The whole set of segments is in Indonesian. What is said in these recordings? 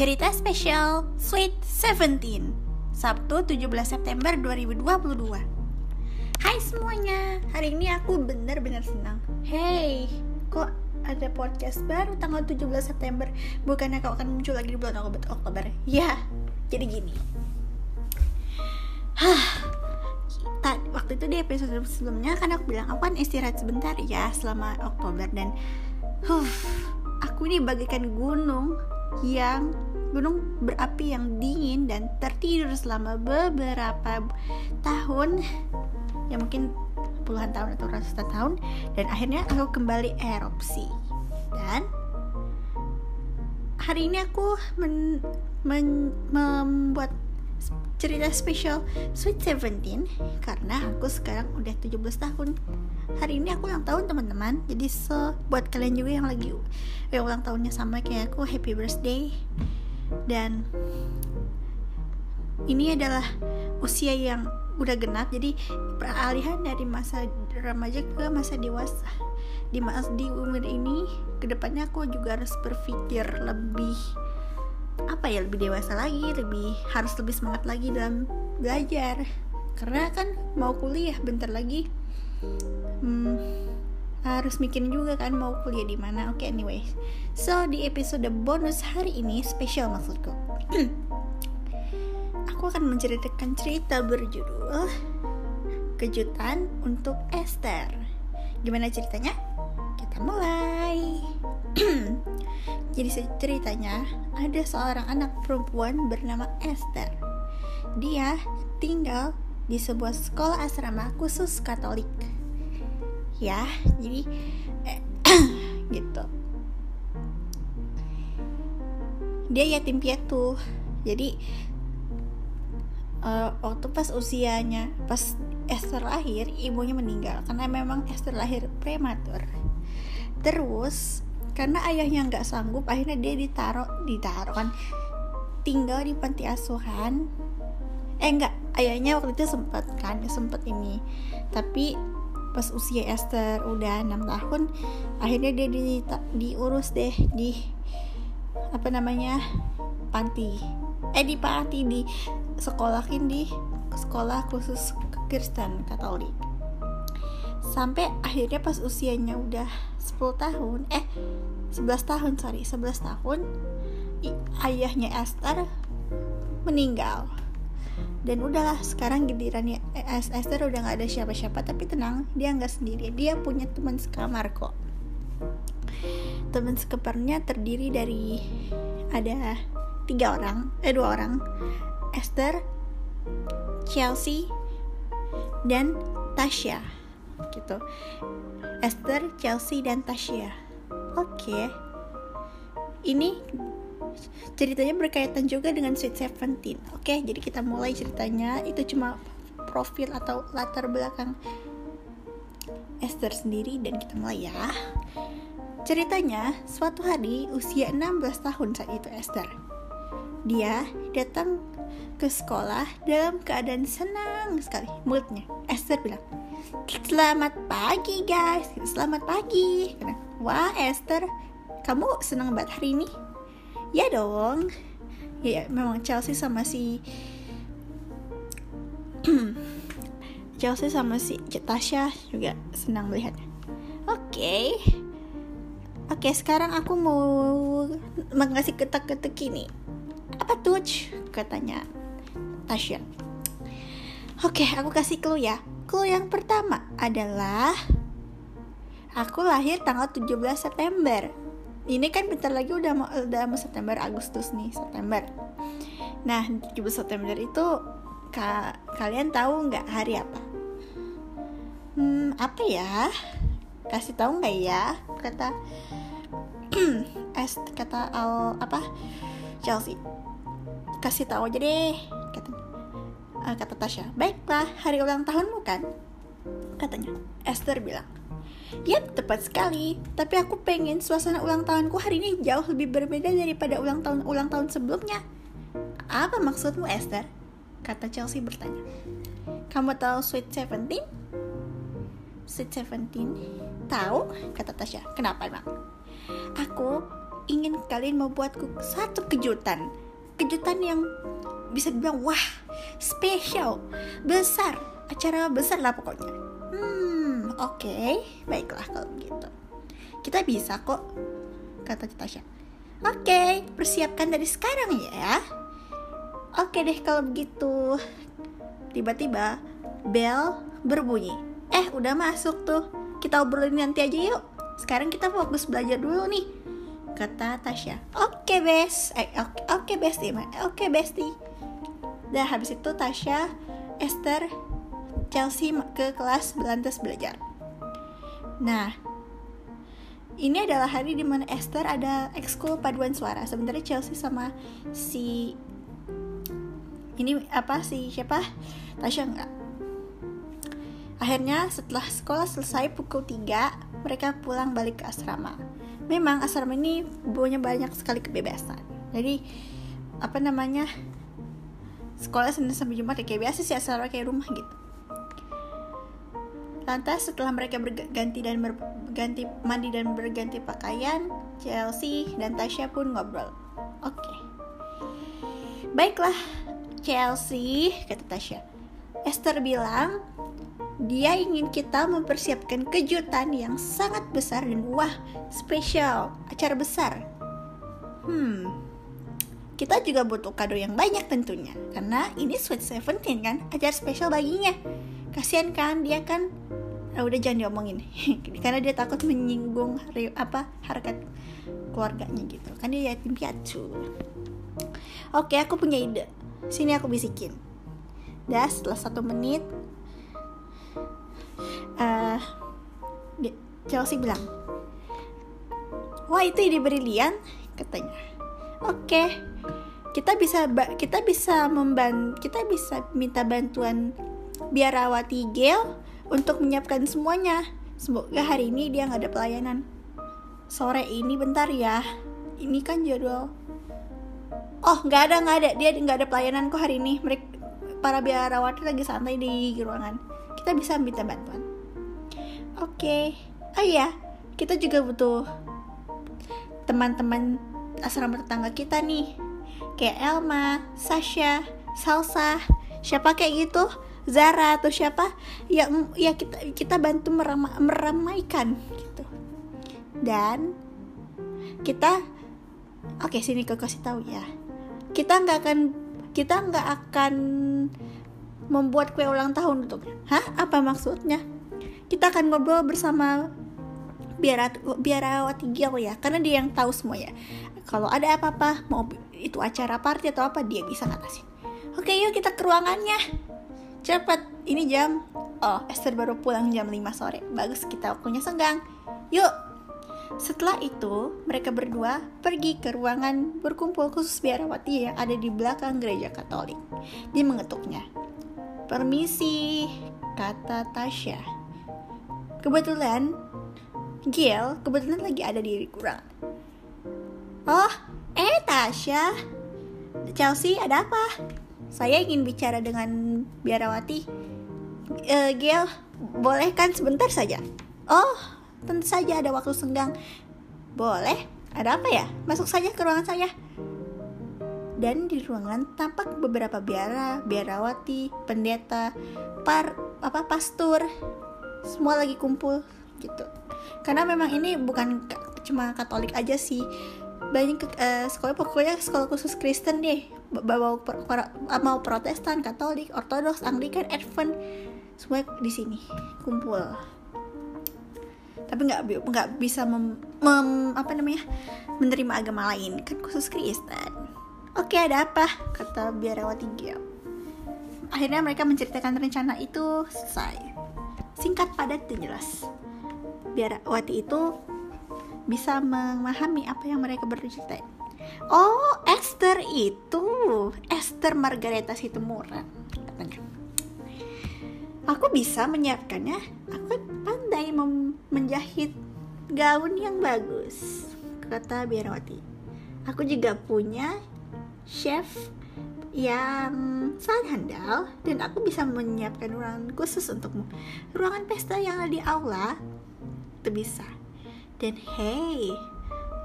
Cerita spesial Sweet Seventeen Sabtu 17 September 2022 Hai semuanya, hari ini aku bener-bener senang. Hey, kok ada podcast baru tanggal 17 September? Bukannya kau akan muncul lagi di bulan Oktober Ya, jadi gini. Hah, waktu itu di episode sebelumnya kan aku bilang aku kan istirahat sebentar ya selama Oktober. Dan huh, aku ini bagaikan gunung yang gunung berapi yang dingin dan tertidur selama beberapa tahun. Ya mungkin puluhan tahun atau ratusan tahun. Dan akhirnya aku kembali erupsi. Dan hari ini aku men, men, membuat cerita spesial Sweet Seventeen. Karena aku sekarang udah 17 tahun. Hari ini aku ulang tahun teman-teman. Jadi so buat kalian juga yang lagi yang ulang tahunnya sama kayak aku happy birthday dan ini adalah usia yang udah genap jadi peralihan dari masa remaja ke masa dewasa. Di masa di umur ini ke depannya aku juga harus berpikir lebih apa ya lebih dewasa lagi lebih harus lebih semangat lagi dalam belajar. Karena kan mau kuliah bentar lagi hmm, harus mikirin juga kan mau kuliah di mana. Oke okay, anyway so di episode bonus hari ini spesial maksudku. Aku akan menceritakan cerita berjudul kejutan untuk Esther. Gimana ceritanya? Kita mulai. Jadi ceritanya ada seorang anak perempuan bernama Esther. Dia tinggal di sebuah sekolah asrama khusus Katolik ya jadi eh, gitu. Dia yatim piatu jadi uh, waktu pas usianya pas Esther lahir ibunya meninggal karena memang Esther lahir prematur. Terus karena ayahnya nggak sanggup akhirnya dia ditaruh ditaruh kan tinggal di panti asuhan. Eh enggak ayahnya waktu itu sempat kan sempat ini. Tapi pas usia Esther udah enam tahun akhirnya dia di, diurus deh di apa namanya panti. Eh di panti di sekolahin di sekolah khusus Kristen Katolik. Sampai akhirnya pas usianya udah 10 tahun eh 11 tahun sorry 11 tahun ayahnya Esther meninggal dan udahlah sekarang gilirannya eh, Esther udah nggak ada siapa-siapa tapi tenang dia nggak sendiri. Dia punya teman sekamar kok. Teman sekamarnya terdiri dari ada tiga orang eh dua orang. Esther Chelsea dan Tasha. Gitu. Esther Chelsea dan Tasha. Oke. Okay. ini ceritanya berkaitan juga dengan Sweet Seventeen. Oke, jadi kita mulai ceritanya. Itu cuma profil atau latar belakang Esther sendiri dan kita mulai ya. Ceritanya, suatu hari usia 16 tahun saat itu Esther. Dia datang ke sekolah dalam keadaan senang sekali. Mulutnya, Esther bilang, Selamat pagi guys, selamat pagi. Wah Esther, kamu senang banget hari ini? Ya dong. Ya memang Chelsea sama si Chelsea sama si Tasha juga senang melihatnya oke. Okay. oke okay, sekarang aku mau mengasih ketek-ketek ini. Apa tuh? Katanya Tasha. Oke okay, aku kasih clue ya. Clue yang pertama adalah aku lahir tanggal 17 September ini kan bentar lagi udah mau udah mau September Agustus nih September. Nah 17 September itu ka, kalian tahu nggak hari apa? Hmm apa ya? Kasih tahu nggak ya? Kata es kata al apa? Chelsea. Kasih tahu aja deh kata uh, kata Tasha baiklah hari ulang tahunmu kan? Katanya. Esther bilang Yap, tepat sekali. Tapi aku pengen suasana ulang tahunku hari ini jauh lebih berbeda daripada ulang tahun ulang tahun sebelumnya. Apa maksudmu, Esther? Kata Chelsea bertanya. Kamu tahu Sweet Seventeen? Sweet Seventeen? Tahu? Kata Tasya. Kenapa emang? Aku ingin kalian membuatku satu kejutan kejutan yang bisa dibilang wah spesial besar acara besar lah pokoknya oke okay. baiklah kalau begitu. Kita bisa kok kata Tasya oke okay, persiapkan dari sekarang ya. Oke okay deh kalau begitu. Tiba-tiba bel berbunyi. Eh udah masuk tuh. Kita obrolin nanti aja yuk. Sekarang kita fokus belajar dulu nih kata Tasya oke okay, bes. Eh, oke okay, besti oke okay, besti dan habis itu Tasya Esther Chelsea ke kelas belantas belajar nah ini adalah hari di mana Esther ada ekskul paduan suara sebenarnya Chelsea sama si ini apa sih siapa Tasya enggak akhirnya setelah sekolah selesai pukul 3 mereka pulang balik ke asrama. Memang asrama ini punya banyak sekali kebebasan. Jadi apa namanya sekolah Senin sampai Jumat ya kayak biasa sih asrama kayak rumah gitu. Lantas setelah mereka berganti dan berganti mandi dan berganti pakaian, Chelsea dan Tasya pun ngobrol. Oke. Okay. Baiklah, Chelsea, kata Tasya. Esther bilang dia ingin kita mempersiapkan kejutan yang sangat besar dan wah, spesial, acara besar. Hmm, kita juga butuh kado yang banyak tentunya, karena ini Sweet Seventeen kan, acara spesial baginya. Kasian kan, dia kan oh, udah jangan diomongin, karena dia takut menyinggung apa harkat keluarganya gitu. Kan dia yatim piatu. Oke, aku punya ide. Sini aku bisikin. Dah setelah satu menit uh, Chelsea bilang wah itu ide brilian katanya oke kita bisa kita bisa memban kita bisa minta bantuan biarawati Gail untuk menyiapkan semuanya. Semoga hari ini dia nggak ada pelayanan. Sore ini bentar ya. Ini kan jadwal. Oh nggak ada nggak ada. Dia nggak ada pelayanan kok hari ini. Mereka para biarawati lagi santai di ruangan. Kita bisa minta bantuan. Oke. Okay. oh iya kita juga butuh teman-teman asrama tetangga kita nih. Kayak Elma, Sasha, Salsa, siapa kayak gitu, Zara atau siapa ya ya kita kita bantu merama, meramaikan gitu. Dan kita oke okay, sini kau kasih tahu ya. Kita nggak akan kita nggak akan membuat kue ulang tahun untuknya hah? Apa maksudnya? Kita akan ngobrol bersama biar biarawati Gil ya karena dia yang tahu semua ya. Kalau ada apa-apa mau itu acara party atau apa dia bisa ngatasin. Oke yuk kita ke ruangannya cepat ini jam. Oh Esther baru pulang jam 5 sore. Bagus kita waktunya senggang. Yuk. Setelah itu mereka berdua pergi ke ruangan berkumpul khusus biarawati yang ada di belakang gereja Katolik. Dia mengetuknya. Permisi kata Tasya. Kebetulan Gil kebetulan lagi ada di kurang. Oh eh Tasya. Chelsea ada apa saya ingin bicara dengan biarawati. Uh, Gil boleh kan sebentar saja? Oh tentu saja ada waktu senggang. Boleh? Ada apa ya? Masuk saja ke ruangan saya. Dan di ruangan tampak beberapa biara, biarawati, pendeta, par apa pastor, semua lagi kumpul gitu. Karena memang ini bukan cuma Katolik aja sih banyak uh, sekolah pokoknya sekolah khusus Kristen deh. Bawa mau Protestan Katolik Ortodoks Anglikan Advent semua di sini kumpul. Tapi nggak nggak bisa mem, mem, apa namanya menerima agama lain kan khusus Kristen. Oke ada apa? Kata biarawati Gil akhirnya mereka menceritakan rencana itu selesai. Singkat padat dan jelas. Biar Wati itu bisa memahami apa yang mereka bercerita. Oh Esther itu. Esther Margareta Situmorang katanya. Aku bisa menyiapkannya. Aku pandai menjahit gaun yang bagus kata Biarawati aku juga punya chef yang sangat handal dan aku bisa menyiapkan ruangan khusus untukmu. Ruangan pesta yang ada di aula itu bisa. Dan hey,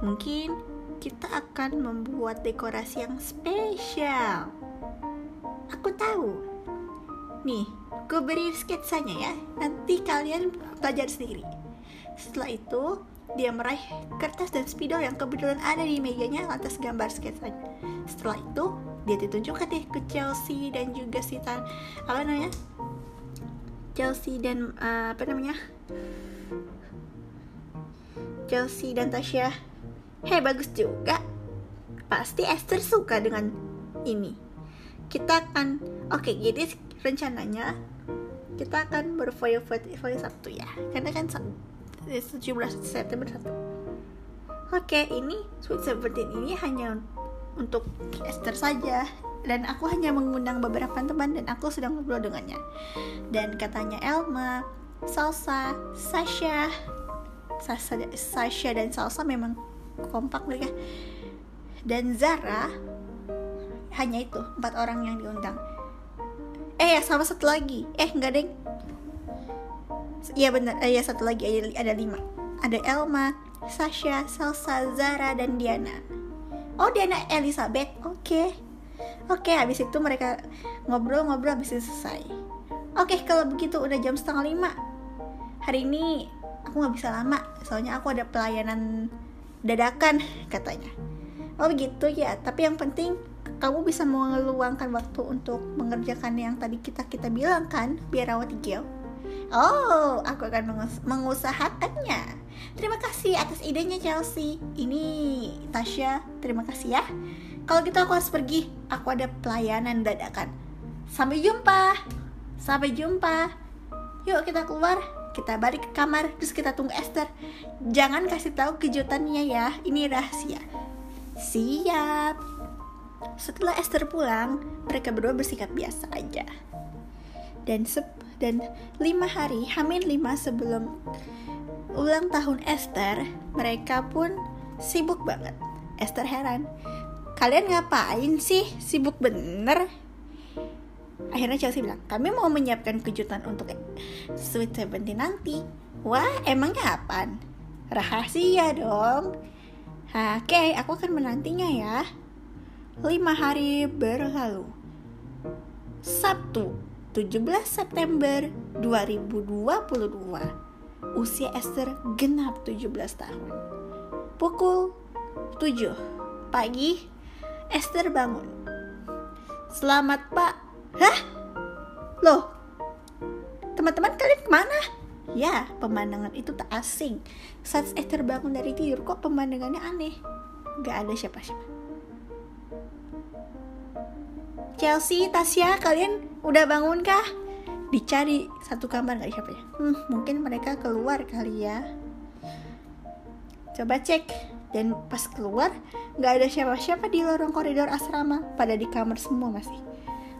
mungkin kita akan membuat dekorasi yang spesial. Aku tahu. Nih, gue beri sketsanya ya. Nanti kalian belajar sendiri. Setelah itu, dia meraih kertas dan spidol yang kebetulan ada di mejanya lantas gambar sketsanya. Setelah itu, dia ditunjukkan deh ke Chelsea dan juga si Tan apa namanya? Chelsea dan uh, apa namanya? Chelsea dan Tasya Hei bagus juga. Pasti Esther suka dengan ini. Kita akan Oke jadi rencananya Kita akan berfoya-foya Sabtu ya. Karena kan 17 September 1 Oke ini Sweet Seventeen ini hanya untuk Esther saja. Dan aku hanya mengundang beberapa teman dan aku sedang ngobrol dengannya. Dan katanya Elma, Salsa, Sasha, Sasha, dan Salsa memang kompak mereka. Dan Zara hanya itu empat orang yang diundang. Eh ya sama satu lagi. Eh enggak deng. Iya benar, eh, ya satu lagi. Ada, ada lima. Ada Elma, Sasha, Salsa, Zara, dan Diana. Oh Diana Elizabeth, oke. Okay. Oke, okay, habis itu mereka ngobrol-ngobrol habis itu selesai. Oke, okay, kalau begitu udah jam setengah lima. Hari ini aku nggak bisa lama soalnya aku ada pelayanan dadakan katanya. Oh begitu ya tapi yang penting kamu bisa mengeluangkan waktu untuk mengerjakan yang tadi kita kita bilang kan biar rawat hijau. Oh aku akan mengus mengusahakannya. Terima kasih atas idenya Chelsea. Ini Tasya terima kasih ya. Kalau gitu aku harus pergi. Aku ada pelayanan dadakan. Sampai jumpa. Sampai jumpa. Yuk kita keluar kita balik ke kamar terus kita tunggu Esther. Jangan kasih tahu kejutannya ya ini rahasia. Siap. Setelah Esther pulang mereka berdua bersikap biasa aja. Dan sep dan lima hari hamin lima sebelum ulang tahun Esther mereka pun sibuk banget. Esther heran kalian ngapain sih? Sibuk bener akhirnya Chelsea bilang kami mau menyiapkan kejutan untuk Sweet Seventeen nanti. Wah emangnya apa rahasia dong. Oke okay, aku akan menantinya ya. Lima hari berlalu. Sabtu 17 September 2022 usia Esther genap 17 tahun. Pukul 7 pagi Esther bangun. Selamat pak Hah? Loh, teman-teman kalian ke mana? Ya, pemandangan itu tak asing. Saat Esther bangun dari tidur, kok pemandangannya aneh. Gak ada siapa-siapa. Chelsea, Tasya, kalian udah bangun kah? Dicari satu kamar gak siapa ya? Hmm, mungkin mereka keluar kali ya. Coba cek. Dan pas keluar, gak ada siapa-siapa di lorong koridor asrama. Pada di kamar semua masih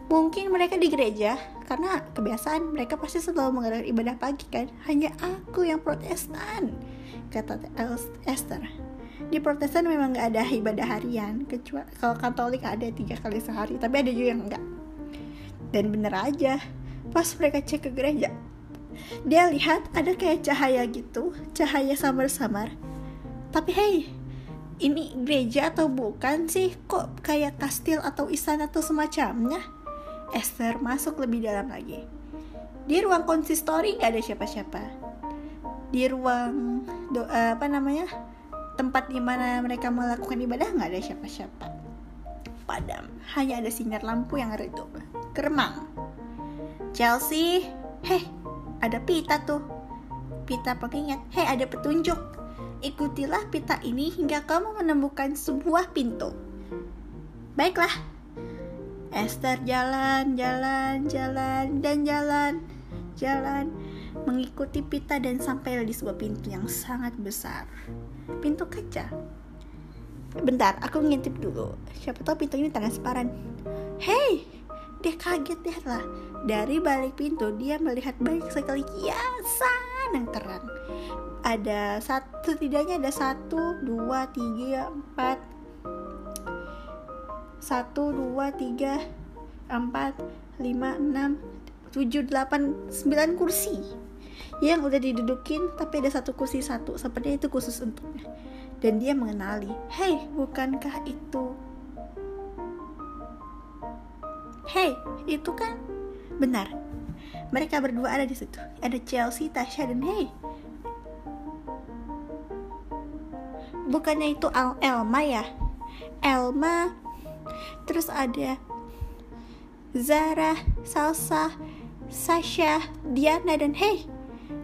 mungkin mereka di gereja karena kebiasaan mereka pasti selalu mengadakan ibadah pagi kan? Hanya aku yang protestan kata Esther. Di protestan memang nggak ada ibadah harian kecuali kalau katolik ada tiga kali sehari tapi ada juga yang enggak dan bener aja pas mereka cek ke gereja dia lihat ada kayak cahaya gitu cahaya samar-samar. Tapi hey ini gereja atau bukan sih? Kok kayak kastil atau istana atau semacamnya Esther masuk lebih dalam lagi. Di ruang konsistori nggak ada siapa-siapa. Di ruang do, uh, apa namanya tempat di mana mereka melakukan ibadah nggak ada siapa-siapa. Padam, hanya ada sinar lampu yang redup. Keremang. Chelsea, heh, ada pita tuh. Pita pengingat, heh ada petunjuk. Ikutilah pita ini hingga kamu menemukan sebuah pintu. Baiklah, Esther jalan, jalan, jalan, dan jalan, jalan, mengikuti pita dan sampai di sebuah pintu yang sangat besar. Pintu kaca. Bentar, aku ngintip dulu. Siapa tahu pintu ini transparan. Hei, dia kaget deh lah. Dari balik pintu, dia melihat banyak sekali kiasan yang terang. Ada satu, setidaknya ada satu, dua, tiga, empat, satu dua tiga empat lima enam tujuh delapan sembilan kursi. Yang udah didudukin tapi ada satu kursi satu. Sepertinya itu khusus untuknya. Dan dia mengenali hei bukankah itu? Hei itu kan? Benar. Mereka berdua ada di situ. Ada Chelsea Tasha dan Hey bukannya itu Al Elma ya? Elma terus ada Zara Salsa Sasha Diana dan Hey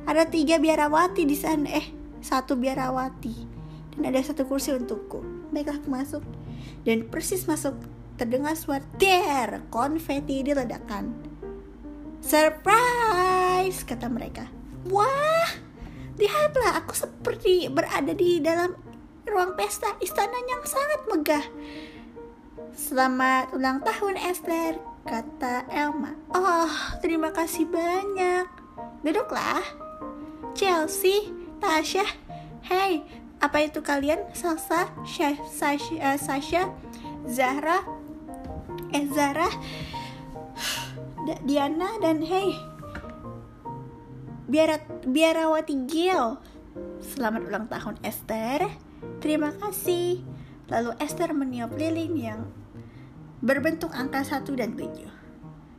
ada tiga biarawati di sana. Eh satu biarawati. Dan ada satu kursi untukku. Baiklah aku masuk. Dan persis masuk terdengar suara der konfeti diledakkan surprise kata mereka. Wah lihatlah aku seperti berada di dalam ruang pesta. Istana yang sangat megah Selamat ulang tahun Esther, kata Elma. Oh, terima kasih banyak. Duduklah. Chelsea, Tasha, hey, apa itu kalian? Salsa, Sasha, uh, Sasha Zahra, eh Zara, Diana dan hey, biar biarawati Gil. Selamat ulang tahun Esther. Terima kasih. Lalu Esther meniup lilin yang berbentuk angka 1 dan 7.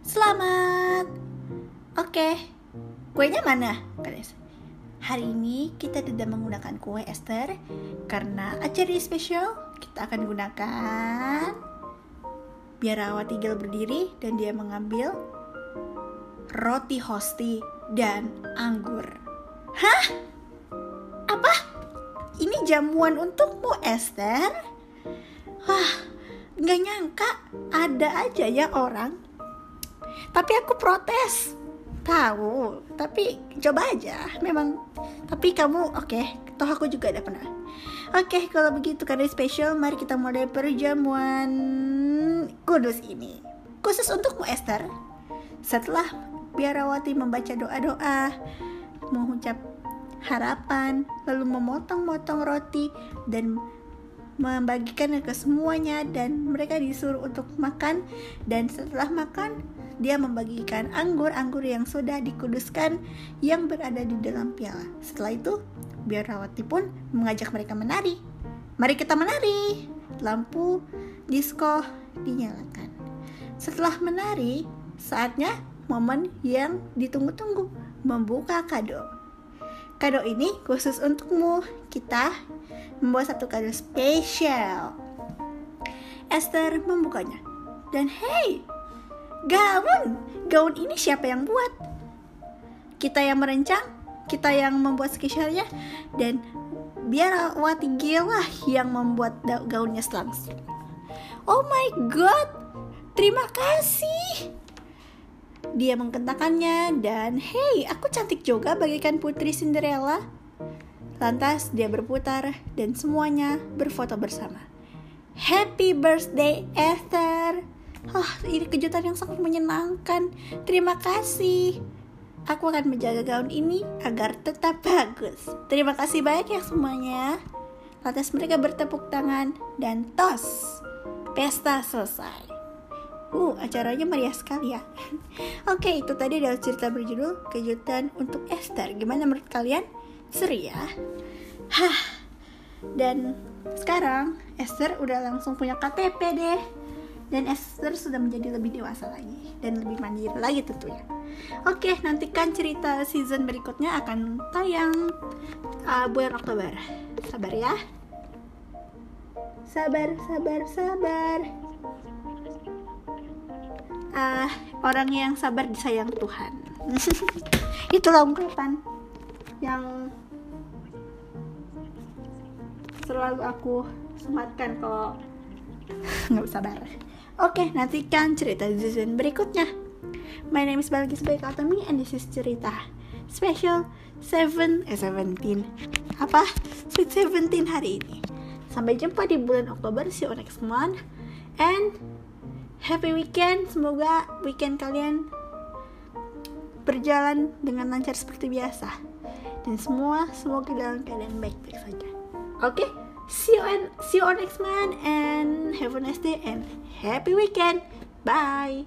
Selamat. Oke. Kuenya mana? Hari ini kita tidak menggunakan kue Esther karena acara spesial kita akan gunakan biarawati Gil berdiri dan dia mengambil roti hosti dan anggur. Hah? Apa? Ini jamuan untukmu Esther? Wah, nggak nyangka ada aja ya orang. Tapi aku protes. Tahu tapi coba aja. Memang tapi kamu oke. Okay, toh aku juga ada pernah. Oke okay, kalau begitu karena spesial mari kita mulai perjamuan kudus ini. Khusus untukmu Esther. Setelah biarawati membaca doa-doa mengucap harapan lalu memotong-motong roti dan membagikan ke semuanya dan mereka disuruh untuk makan dan setelah makan dia membagikan anggur-anggur yang sudah dikuduskan yang berada di dalam piala. Setelah itu, biarawati pun mengajak mereka menari. Mari kita menari. Lampu disco dinyalakan. Setelah menari, saatnya momen yang ditunggu-tunggu, membuka kado. Kado ini khusus untukmu. Kita membuat satu kado spesial. Esther membukanya. Dan hey, Gaun, gaun ini siapa yang buat? Kita yang merancang, kita yang membuat skishernya, dan biar Wati lah yang membuat gaunnya langsung. Oh my god, terima kasih. Dia mengkentakannya dan hey, aku cantik juga bagikan putri Cinderella. Lantas dia berputar dan semuanya berfoto bersama. Happy birthday Esther. Oh, ini kejutan yang sangat menyenangkan. Terima kasih. Aku akan menjaga gaun ini agar tetap bagus. Terima kasih banyak ya semuanya. Lantas mereka bertepuk tangan dan tos. Pesta selesai. Uh, acaranya meriah sekali ya. Oke, itu tadi adalah cerita berjudul Kejutan untuk Esther. Gimana menurut kalian? Seru ya? Hah. Dan sekarang Esther udah langsung punya KTP deh dan Esther sudah menjadi lebih dewasa lagi dan lebih mandiri lagi tentunya. Oke, nantikan cerita season berikutnya akan tayang uh, bulan Oktober. Sabar ya. Sabar, sabar, sabar. Uh, orang yang sabar disayang Tuhan. Itulah ungkapan yang selalu aku sematkan kalau nggak sabar. Oke, nantikan cerita season berikutnya. My name is Balgis Baikatami and this is cerita special 7 eh 17 apa? Sweet 17 hari ini. Sampai jumpa di bulan Oktober. See you next month. And happy weekend. Semoga weekend kalian berjalan dengan lancar seperti biasa. Dan semua semoga dalam keadaan baik-baik saja okay? see you and see you on next month and have a nice day and happy weekend bye